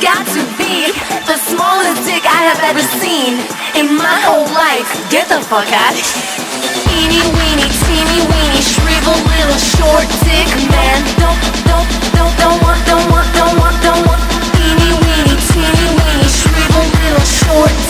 got to be the smallest dick I have ever seen in my whole life. Get the fuck out. Teeny weeny, teeny weeny, shriveled little short dick man. Don't, don't, don't, don't want, don't want, don't want, don't want. Teeny weeny, teeny weeny, shriveled little short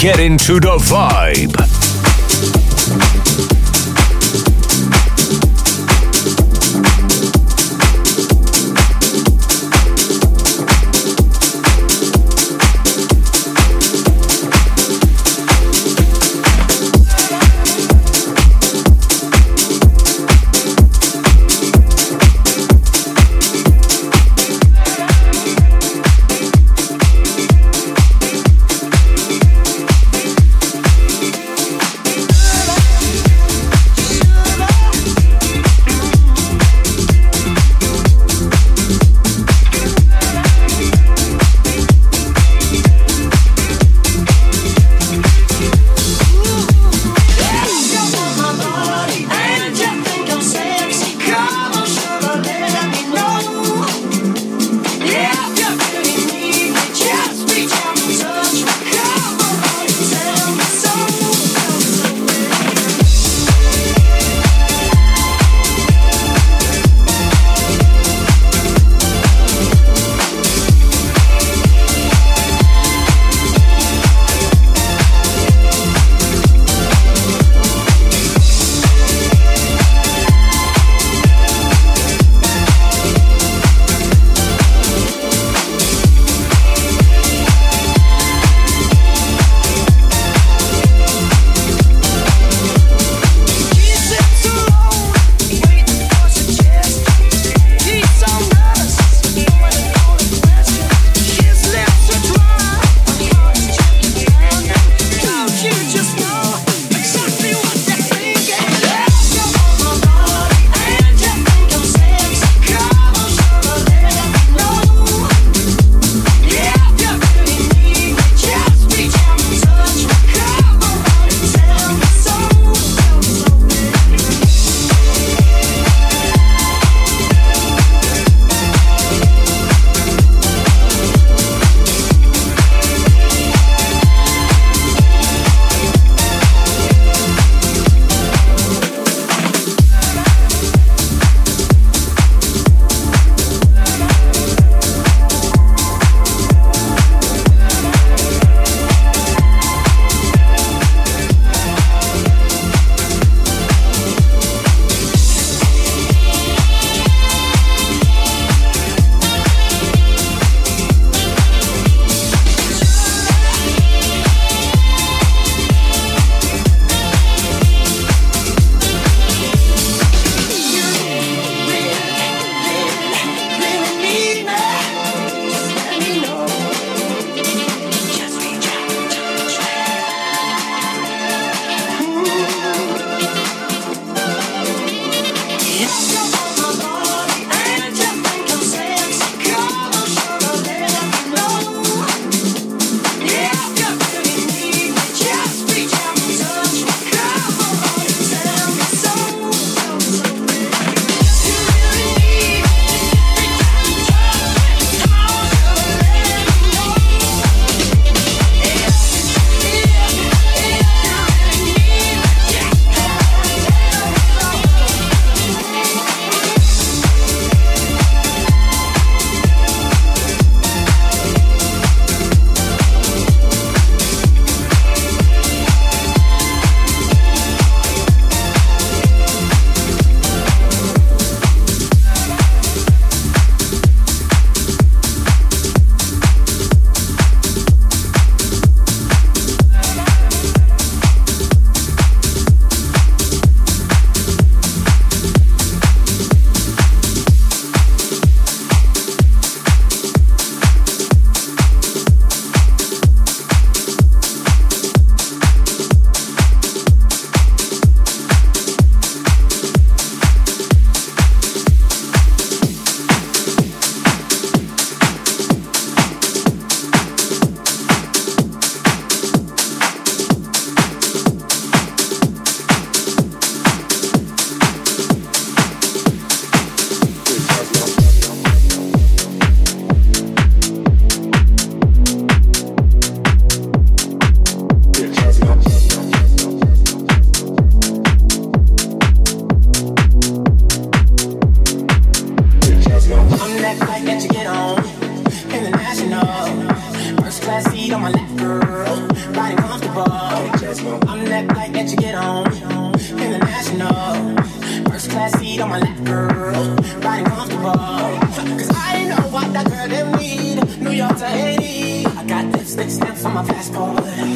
Get into the vibe.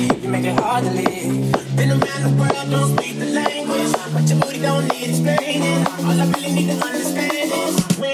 You make it hard to live. Been around the world, don't speak the language. But your booty don't need explaining. All I really need to understand is.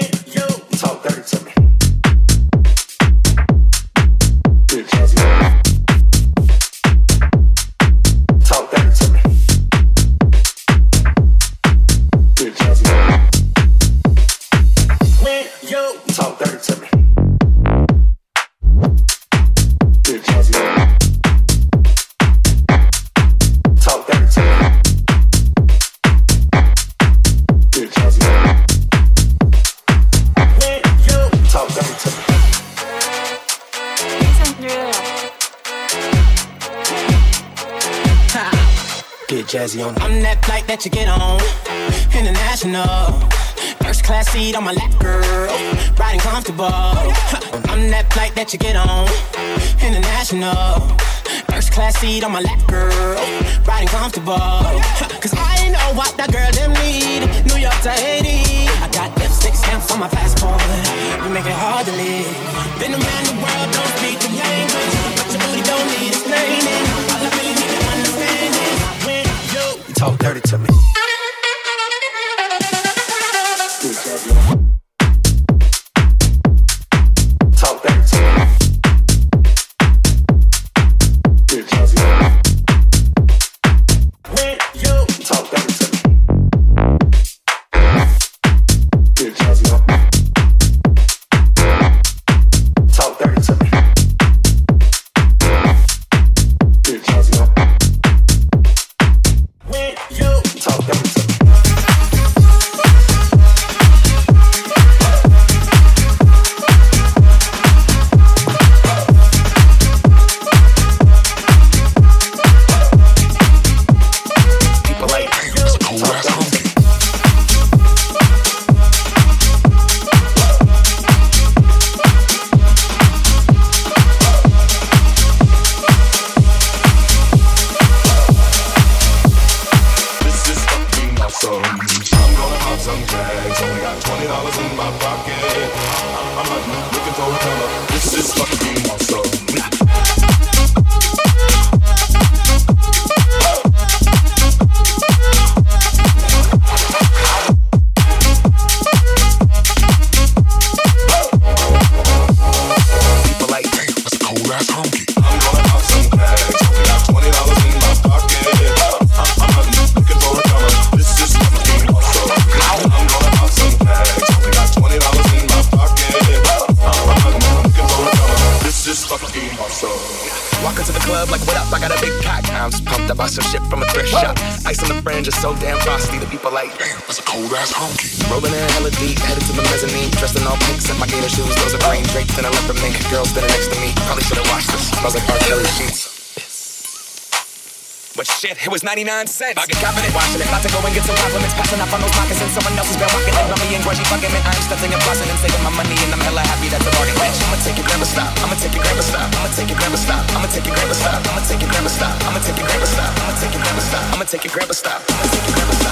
99 cents. I get confident watching it. About to go and get some compliments. Passing up on those pockets and someone else has been rocking it. Mommy and grudgy fucking it. I'm stuffing and busting and saving my money and I'm hella happy that's a bargain. Bitch, I'ma take your grandma stop. I'ma take your grandma stop. I'ma take your grandma stop. I'ma take your grandma stop. I'ma take your grandma stop. I'ma take your grandma stop. I'ma take your grandma stop. I'ma take your grandma stop. I'ma take your grandma stop.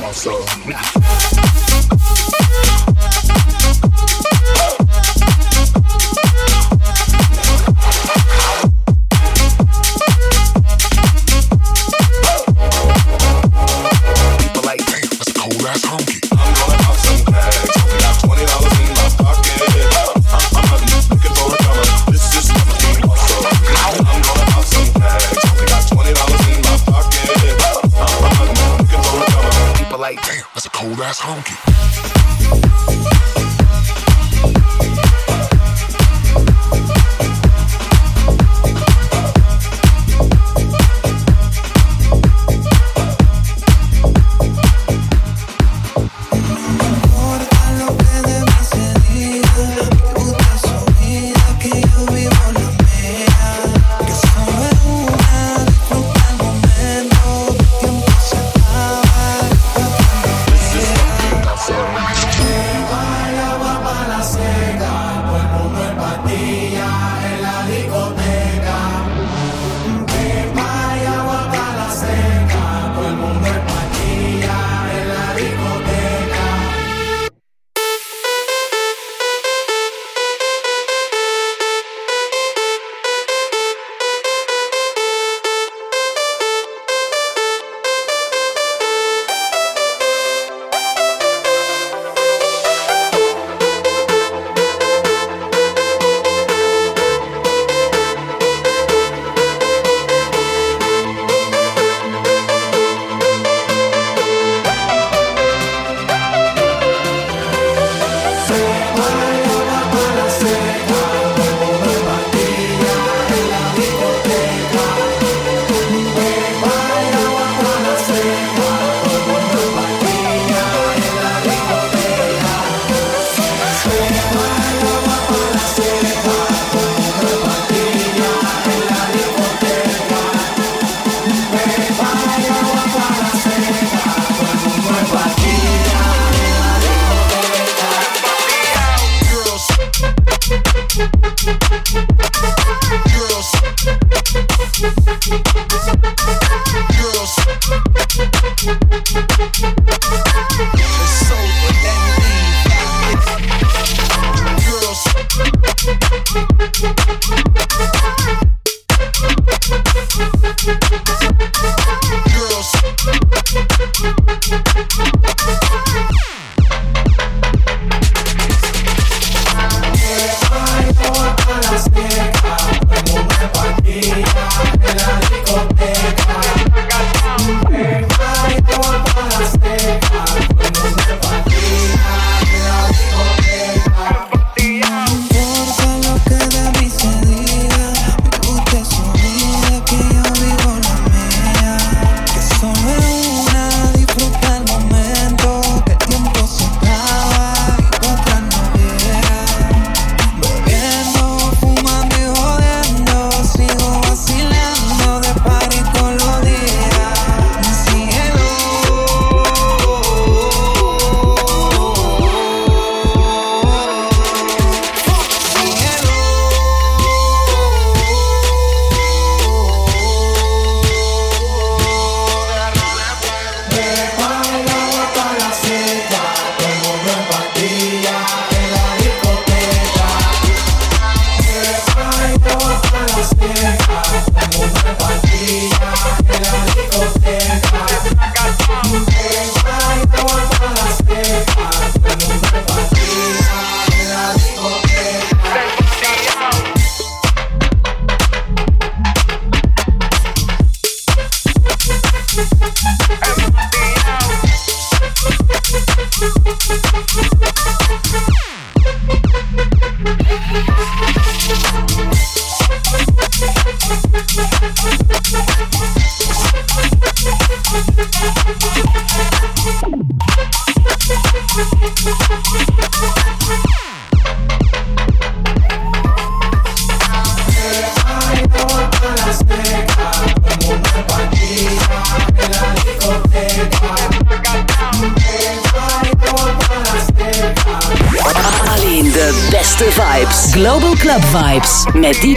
muscle. Nah.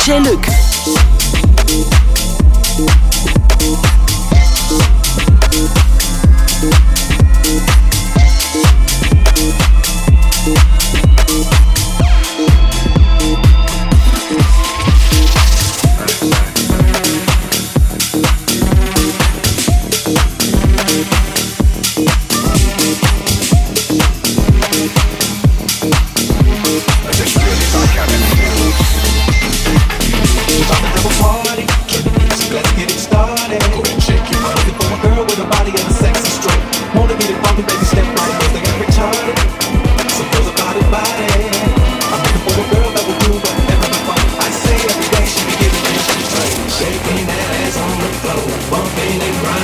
J'ai le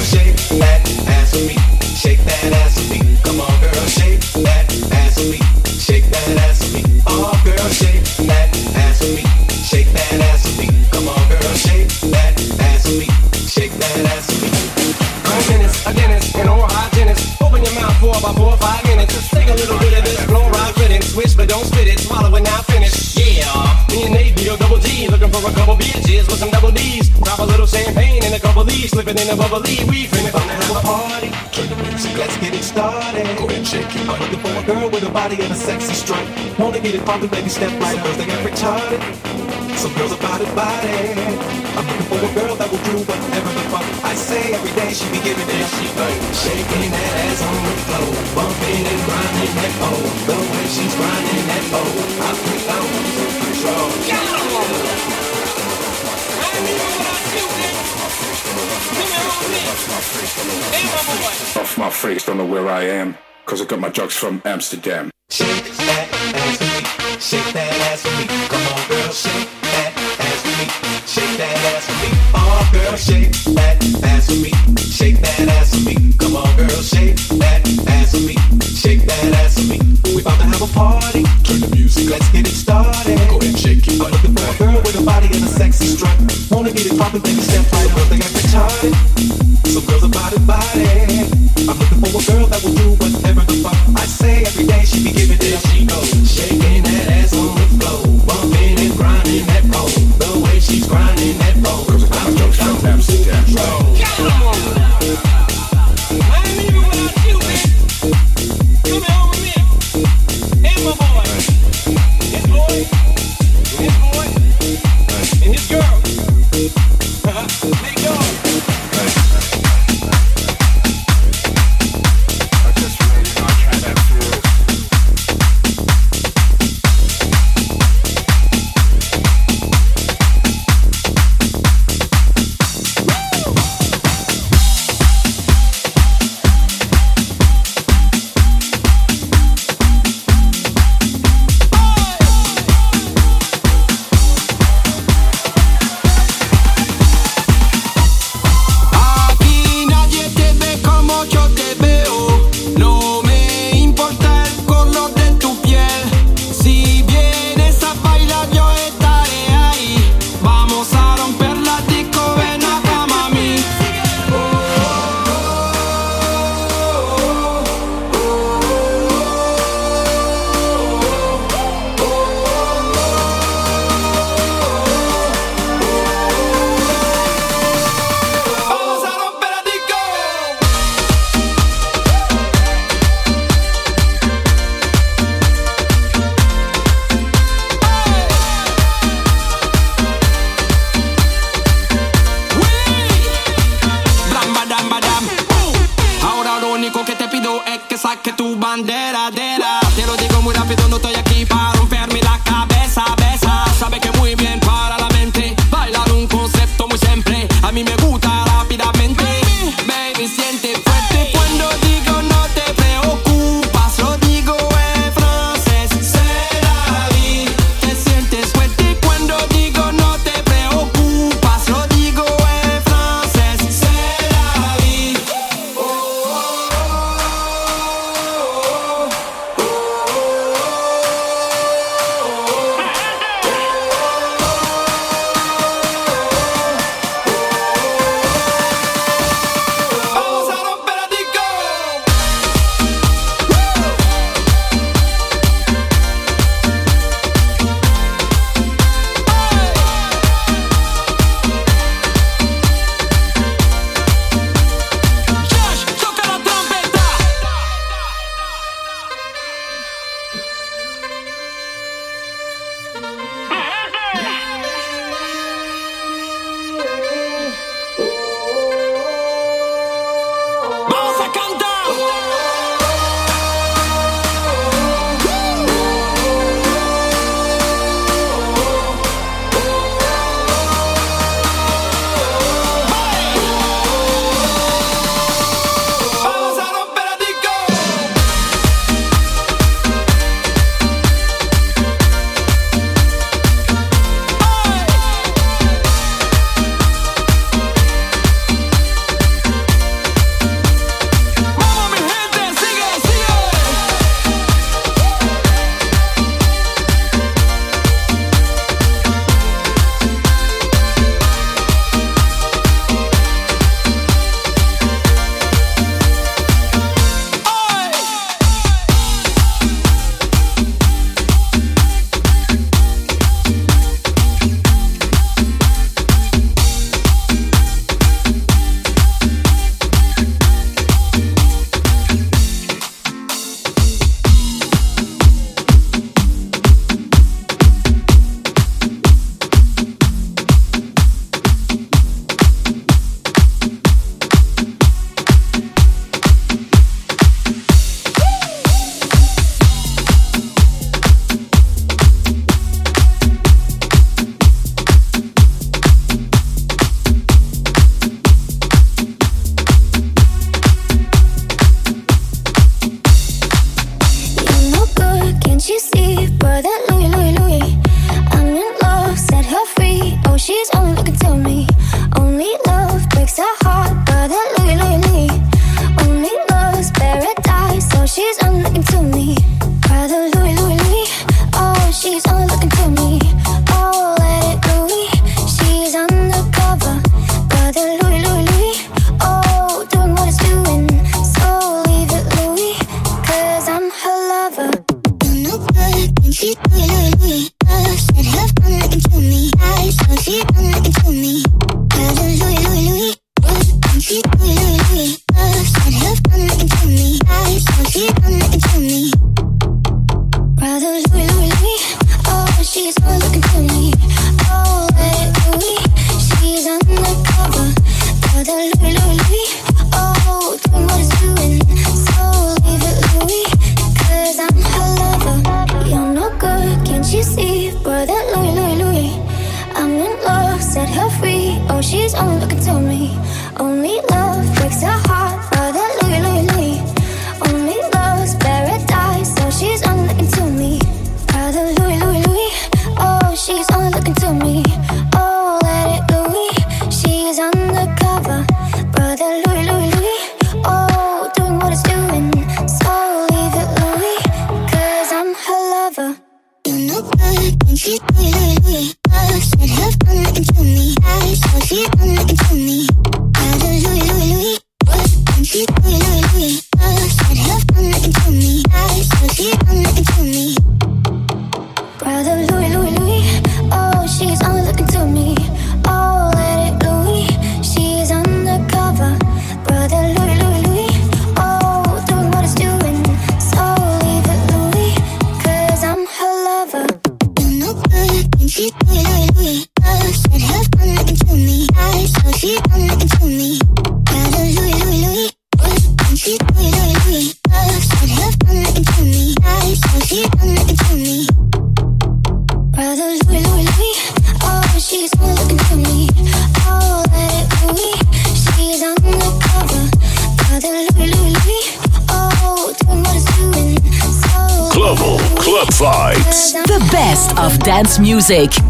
Girl, a couple bitches with some double D's. Drop a little champagne and a couple leaves, slipping in a bubbly. We finna come have a party. Music, let's get it started. Go ahead and shake your body. Looking for a girl with a body and a sexy strut. Wanna get it poppin', baby, step right. Girls, they get retarded. Some girls are body body. I'm looking for a girl that will do whatever the fuck I say. Every day she be giving it. She like shaking that ass on the floor, bumping and grinding that pole. The way she's grinding that pole, I feel I lose control. Got Off my face, don't know where I am. Cause I got my drugs from Amsterdam. Shake that ass for me. Shake that ass for me. Come on, girl, shake that ass for me. Shake that ass for me. Oh, girl, shake that ass for me. Shake that ass for me. Come on, girl, shake that ass for me. Shake that ass for me. We about to have a party. Turn the music. Let's get it started. Go ahead, shake it. I'm looking for a girl with a body and a sexy strut. Wanna get it poppin', baby, step right up. They got retarded. Some girls are body body. I'm looking for a girl that will do whatever the fuck I say every day. She be giving it. She goes shaking that ass on the floor, bumping and grinding that pole. The way she's grinding that music.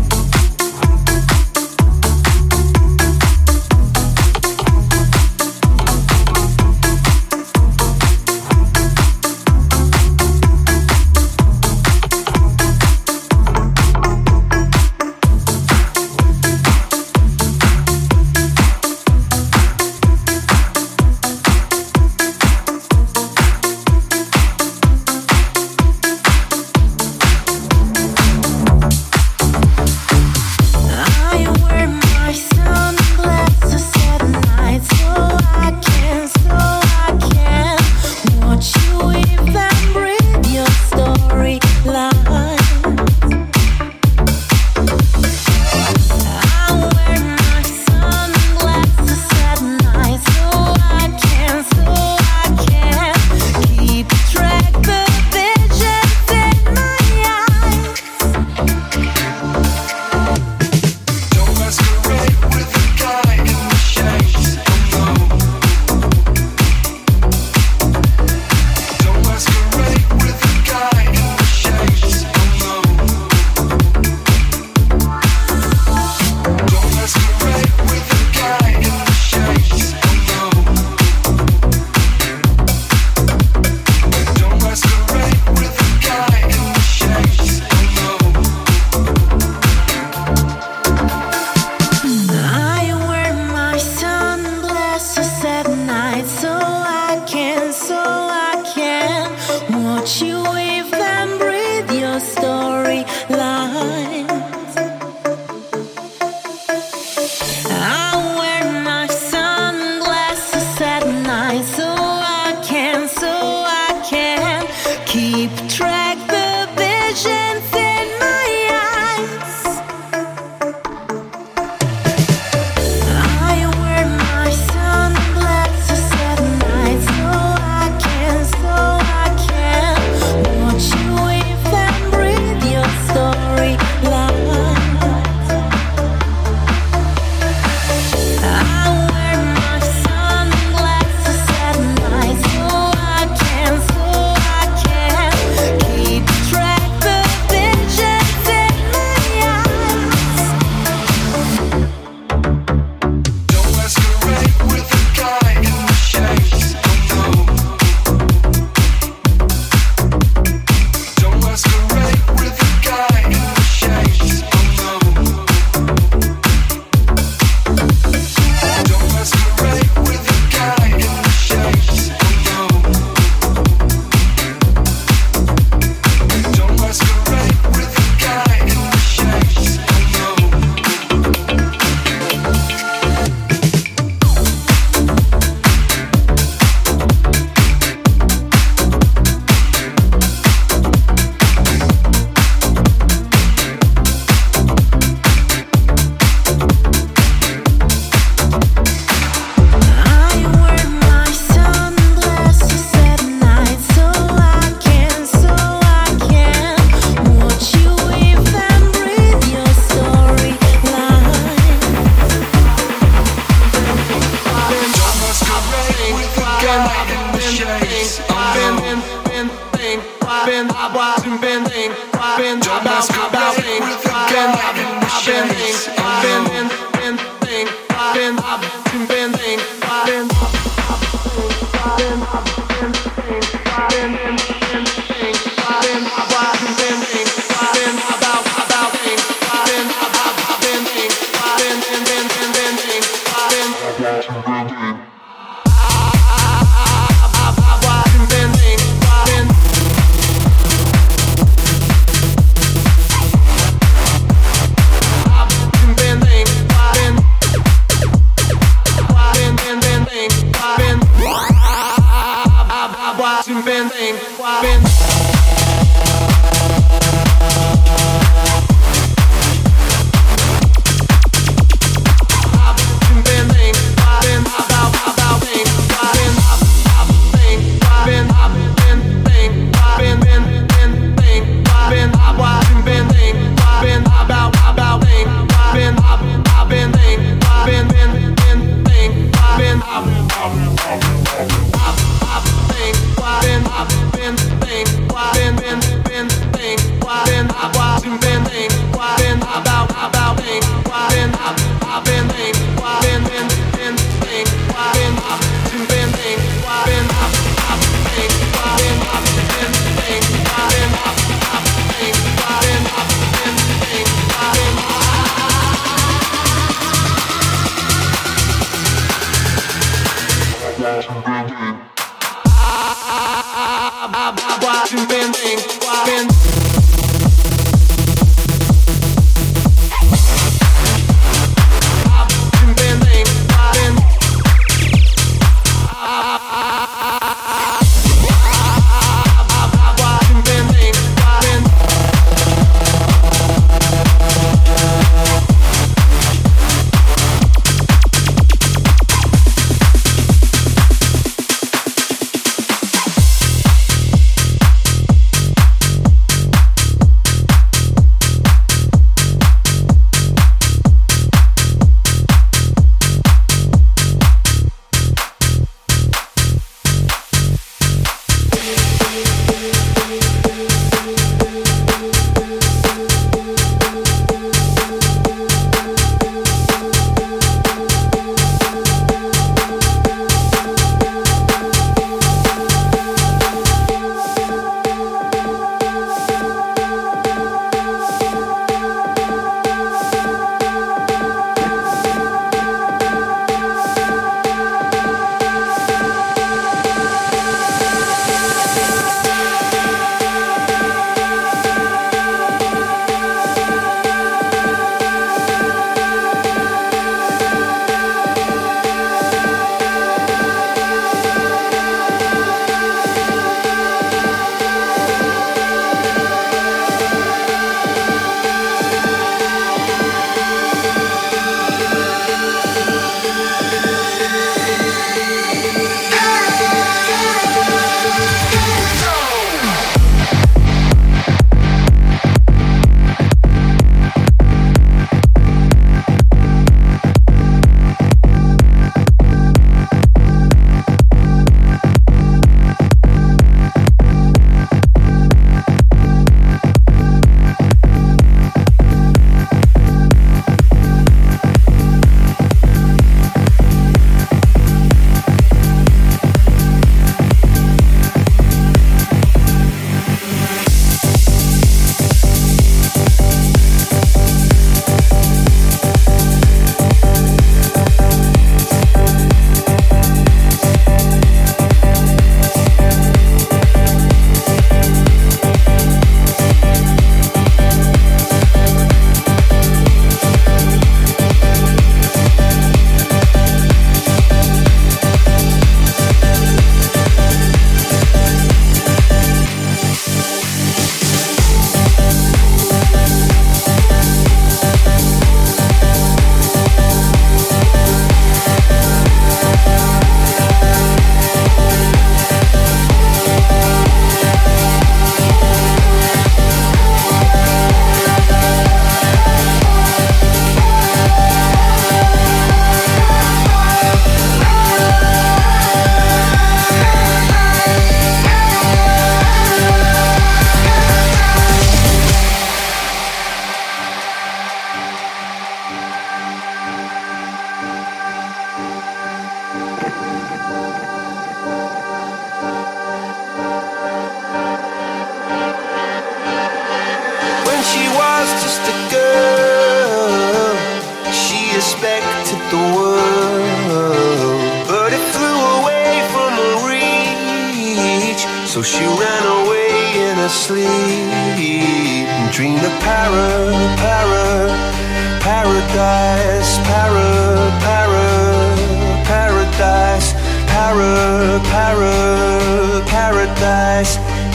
Don't masquerade with the guy in the shades. Oh no.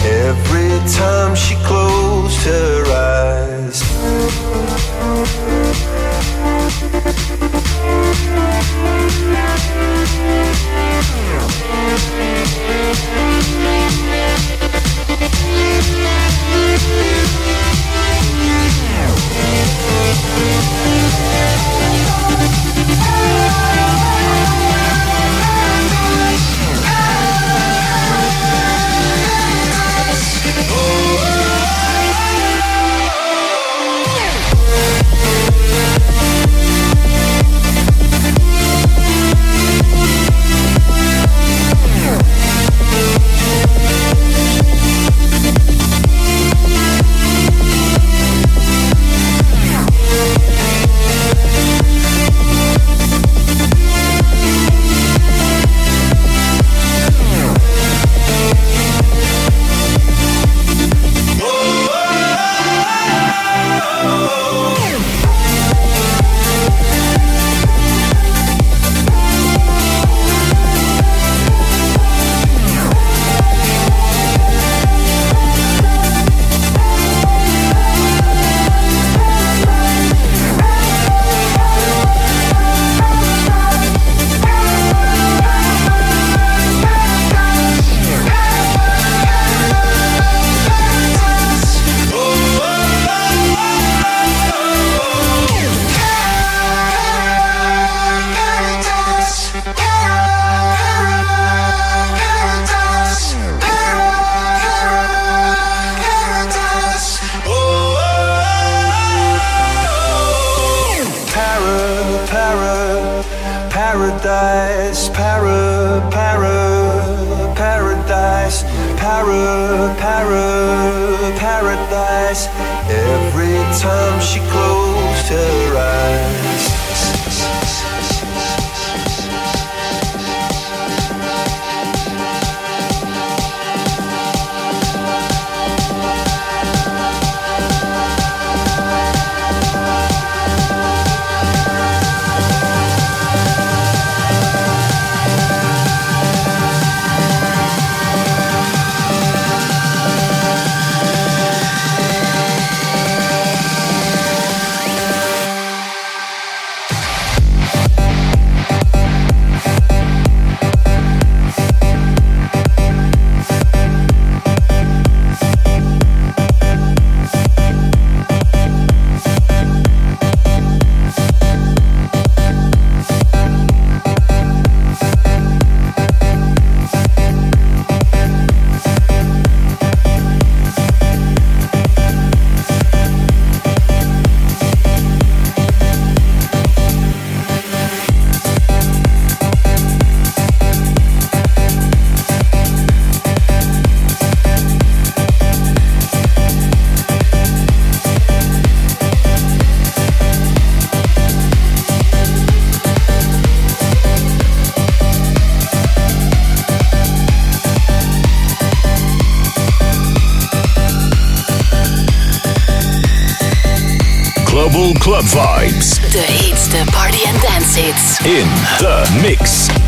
every time she closed her eyes. paradise, para, para, paradise, para, para, paradise. Every time she closed her eyes. in the mix.